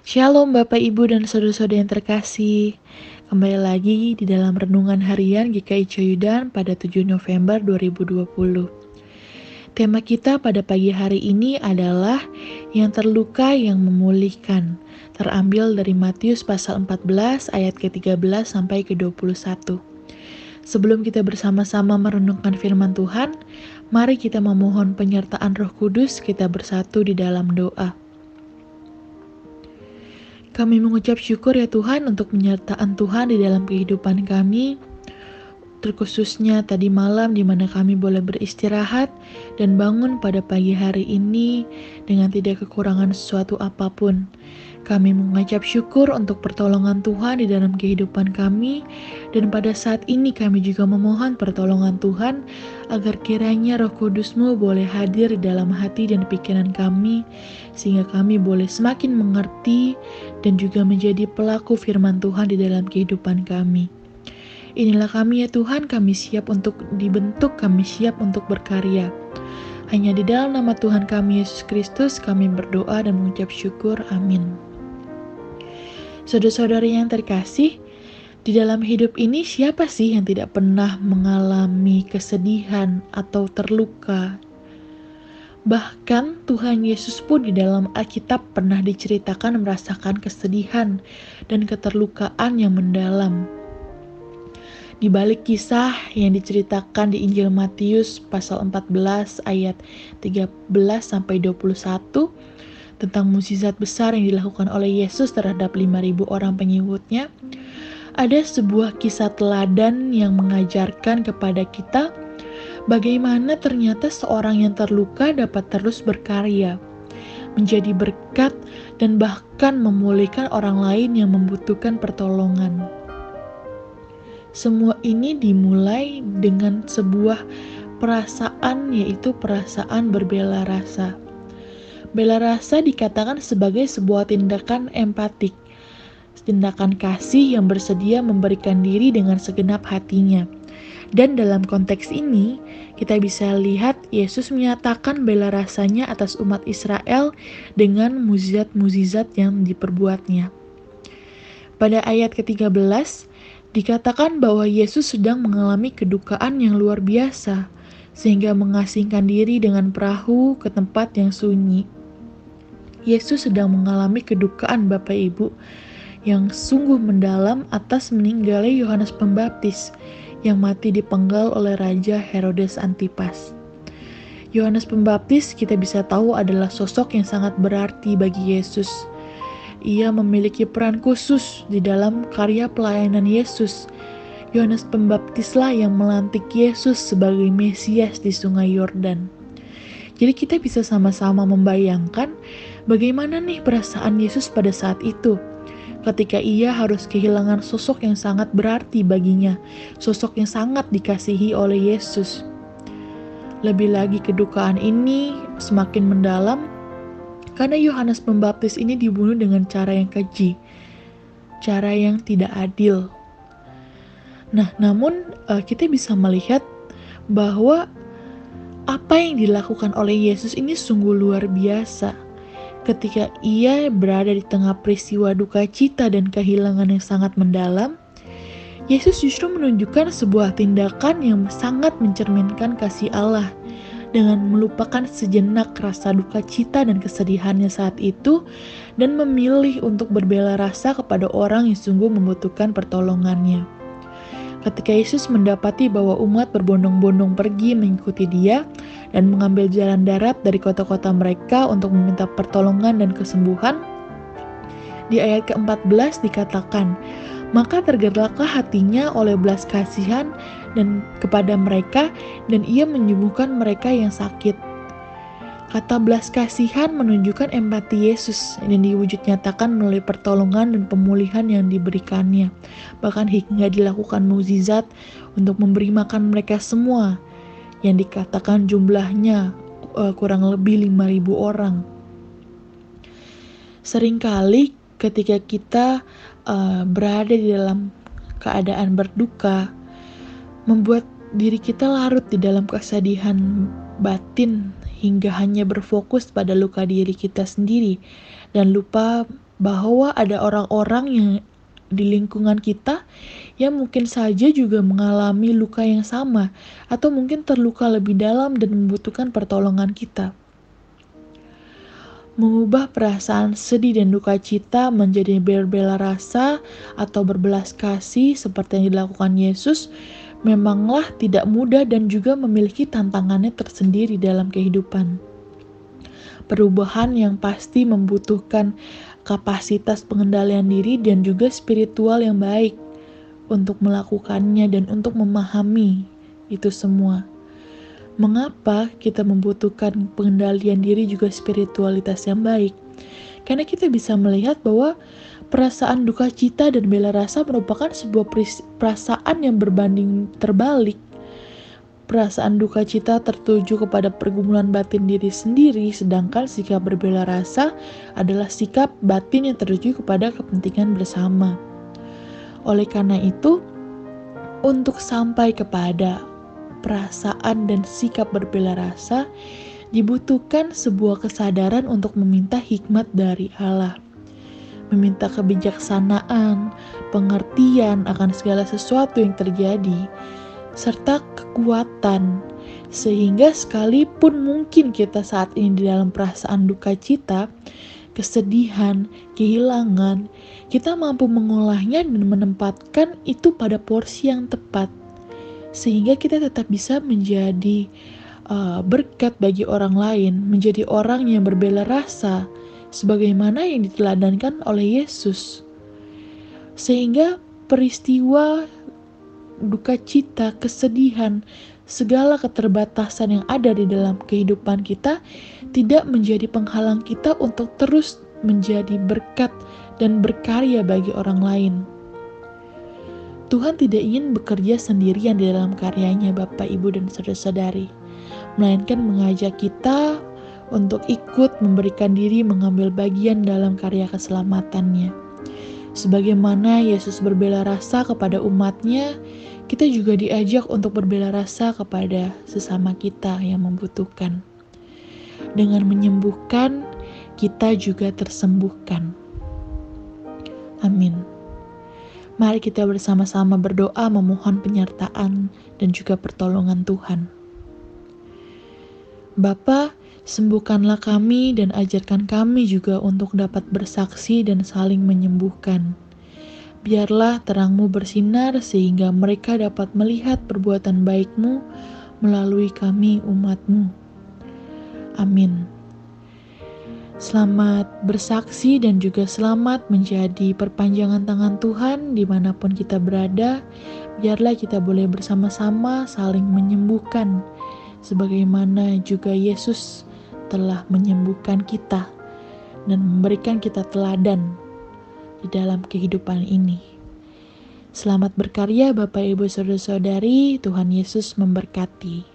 Shalom Bapak Ibu dan saudara-saudara yang terkasih. Kembali lagi di dalam renungan harian GKI Coyudan pada 7 November 2020. Tema kita pada pagi hari ini adalah yang terluka yang memulihkan. Terambil dari Matius pasal 14 ayat ke-13 sampai ke-21. Sebelum kita bersama-sama merenungkan firman Tuhan, mari kita memohon penyertaan Roh Kudus kita bersatu di dalam doa. Kami mengucap syukur ya Tuhan untuk penyertaan Tuhan di dalam kehidupan kami, terkhususnya tadi malam di mana kami boleh beristirahat dan bangun pada pagi hari ini dengan tidak kekurangan sesuatu apa pun. Kami mengucap syukur untuk pertolongan Tuhan di dalam kehidupan kami dan pada saat ini kami juga memohon pertolongan Tuhan agar kiranya roh kudusmu boleh hadir di dalam hati dan pikiran kami sehingga kami boleh semakin mengerti dan juga menjadi pelaku firman Tuhan di dalam kehidupan kami. Inilah kami ya Tuhan, kami siap untuk dibentuk, kami siap untuk berkarya. Hanya di dalam nama Tuhan kami Yesus Kristus kami berdoa dan mengucap syukur. Amin. Saudara-saudari yang terkasih, di dalam hidup ini siapa sih yang tidak pernah mengalami kesedihan atau terluka? Bahkan Tuhan Yesus pun di dalam Alkitab pernah diceritakan merasakan kesedihan dan keterlukaan yang mendalam. Di balik kisah yang diceritakan di Injil Matius pasal 14 ayat 13 sampai 21, tentang mukjizat besar yang dilakukan oleh Yesus terhadap 5.000 orang pengikutnya, ada sebuah kisah teladan yang mengajarkan kepada kita bagaimana ternyata seorang yang terluka dapat terus berkarya, menjadi berkat, dan bahkan memulihkan orang lain yang membutuhkan pertolongan. Semua ini dimulai dengan sebuah perasaan, yaitu perasaan berbela rasa. Bela rasa dikatakan sebagai sebuah tindakan empatik, tindakan kasih yang bersedia memberikan diri dengan segenap hatinya. Dan dalam konteks ini, kita bisa lihat Yesus menyatakan bela rasanya atas umat Israel dengan muzizat-muzizat yang diperbuatnya. Pada ayat ke-13, dikatakan bahwa Yesus sedang mengalami kedukaan yang luar biasa, sehingga mengasingkan diri dengan perahu ke tempat yang sunyi. Yesus sedang mengalami kedukaan Bapak Ibu yang sungguh mendalam atas meninggalnya Yohanes Pembaptis yang mati dipenggal oleh Raja Herodes Antipas. Yohanes Pembaptis kita bisa tahu adalah sosok yang sangat berarti bagi Yesus. Ia memiliki peran khusus di dalam karya pelayanan Yesus. Yohanes Pembaptislah yang melantik Yesus sebagai Mesias di Sungai Yordan. Jadi kita bisa sama-sama membayangkan bagaimana nih perasaan Yesus pada saat itu ketika ia harus kehilangan sosok yang sangat berarti baginya, sosok yang sangat dikasihi oleh Yesus. Lebih lagi kedukaan ini semakin mendalam karena Yohanes Pembaptis ini dibunuh dengan cara yang keji, cara yang tidak adil. Nah, namun eh, kita bisa melihat bahwa apa yang dilakukan oleh Yesus ini sungguh luar biasa. Ketika ia berada di tengah peristiwa duka cita dan kehilangan yang sangat mendalam, Yesus justru menunjukkan sebuah tindakan yang sangat mencerminkan kasih Allah dengan melupakan sejenak rasa duka cita dan kesedihannya saat itu dan memilih untuk berbela rasa kepada orang yang sungguh membutuhkan pertolongannya. Ketika Yesus mendapati bahwa umat berbondong-bondong pergi mengikuti dia dan mengambil jalan darat dari kota-kota mereka untuk meminta pertolongan dan kesembuhan, di ayat ke-14 dikatakan, maka tergeraklah hatinya oleh belas kasihan dan kepada mereka dan ia menyembuhkan mereka yang sakit Kata belas kasihan menunjukkan empati Yesus yang diwujud nyatakan melalui pertolongan dan pemulihan yang diberikannya. Bahkan hingga dilakukan mukjizat untuk memberi makan mereka semua yang dikatakan jumlahnya uh, kurang lebih 5000 orang. Seringkali ketika kita uh, berada di dalam keadaan berduka, membuat diri kita larut di dalam kesedihan batin hingga hanya berfokus pada luka diri kita sendiri dan lupa bahwa ada orang-orang yang di lingkungan kita yang mungkin saja juga mengalami luka yang sama, atau mungkin terluka lebih dalam dan membutuhkan pertolongan kita. Mengubah perasaan sedih dan duka cita menjadi berbela rasa atau berbelas kasih seperti yang dilakukan Yesus memanglah tidak mudah dan juga memiliki tantangannya tersendiri dalam kehidupan. Perubahan yang pasti membutuhkan kapasitas pengendalian diri dan juga spiritual yang baik untuk melakukannya dan untuk memahami itu semua. Mengapa kita membutuhkan pengendalian diri juga spiritualitas yang baik? Karena kita bisa melihat bahwa perasaan duka cita dan bela rasa merupakan sebuah perasaan yang berbanding terbalik. Perasaan duka cita tertuju kepada pergumulan batin diri sendiri, sedangkan sikap berbela rasa adalah sikap batin yang tertuju kepada kepentingan bersama. Oleh karena itu, untuk sampai kepada perasaan dan sikap berbela rasa, dibutuhkan sebuah kesadaran untuk meminta hikmat dari Allah meminta kebijaksanaan, pengertian akan segala sesuatu yang terjadi, serta kekuatan, sehingga sekalipun mungkin kita saat ini di dalam perasaan duka cita, kesedihan, kehilangan, kita mampu mengolahnya dan menempatkan itu pada porsi yang tepat, sehingga kita tetap bisa menjadi uh, berkat bagi orang lain, menjadi orang yang berbela rasa, sebagaimana yang diteladankan oleh Yesus. Sehingga peristiwa duka cita, kesedihan, segala keterbatasan yang ada di dalam kehidupan kita tidak menjadi penghalang kita untuk terus menjadi berkat dan berkarya bagi orang lain. Tuhan tidak ingin bekerja sendirian di dalam karyanya Bapak, Ibu, dan saudara-saudari, melainkan mengajak kita untuk ikut memberikan diri mengambil bagian dalam karya keselamatannya. Sebagaimana Yesus berbela rasa kepada umatnya, kita juga diajak untuk berbela rasa kepada sesama kita yang membutuhkan. Dengan menyembuhkan, kita juga tersembuhkan. Amin. Mari kita bersama-sama berdoa memohon penyertaan dan juga pertolongan Tuhan. Bapa, Sembuhkanlah kami dan ajarkan kami juga untuk dapat bersaksi dan saling menyembuhkan. Biarlah terangmu bersinar sehingga mereka dapat melihat perbuatan baikmu melalui kami umatmu. Amin. Selamat bersaksi dan juga selamat menjadi perpanjangan tangan Tuhan di mana pun kita berada. Biarlah kita boleh bersama-sama saling menyembuhkan sebagaimana juga Yesus telah menyembuhkan kita dan memberikan kita teladan di dalam kehidupan ini. Selamat berkarya Bapak Ibu Saudara-saudari, Tuhan Yesus memberkati.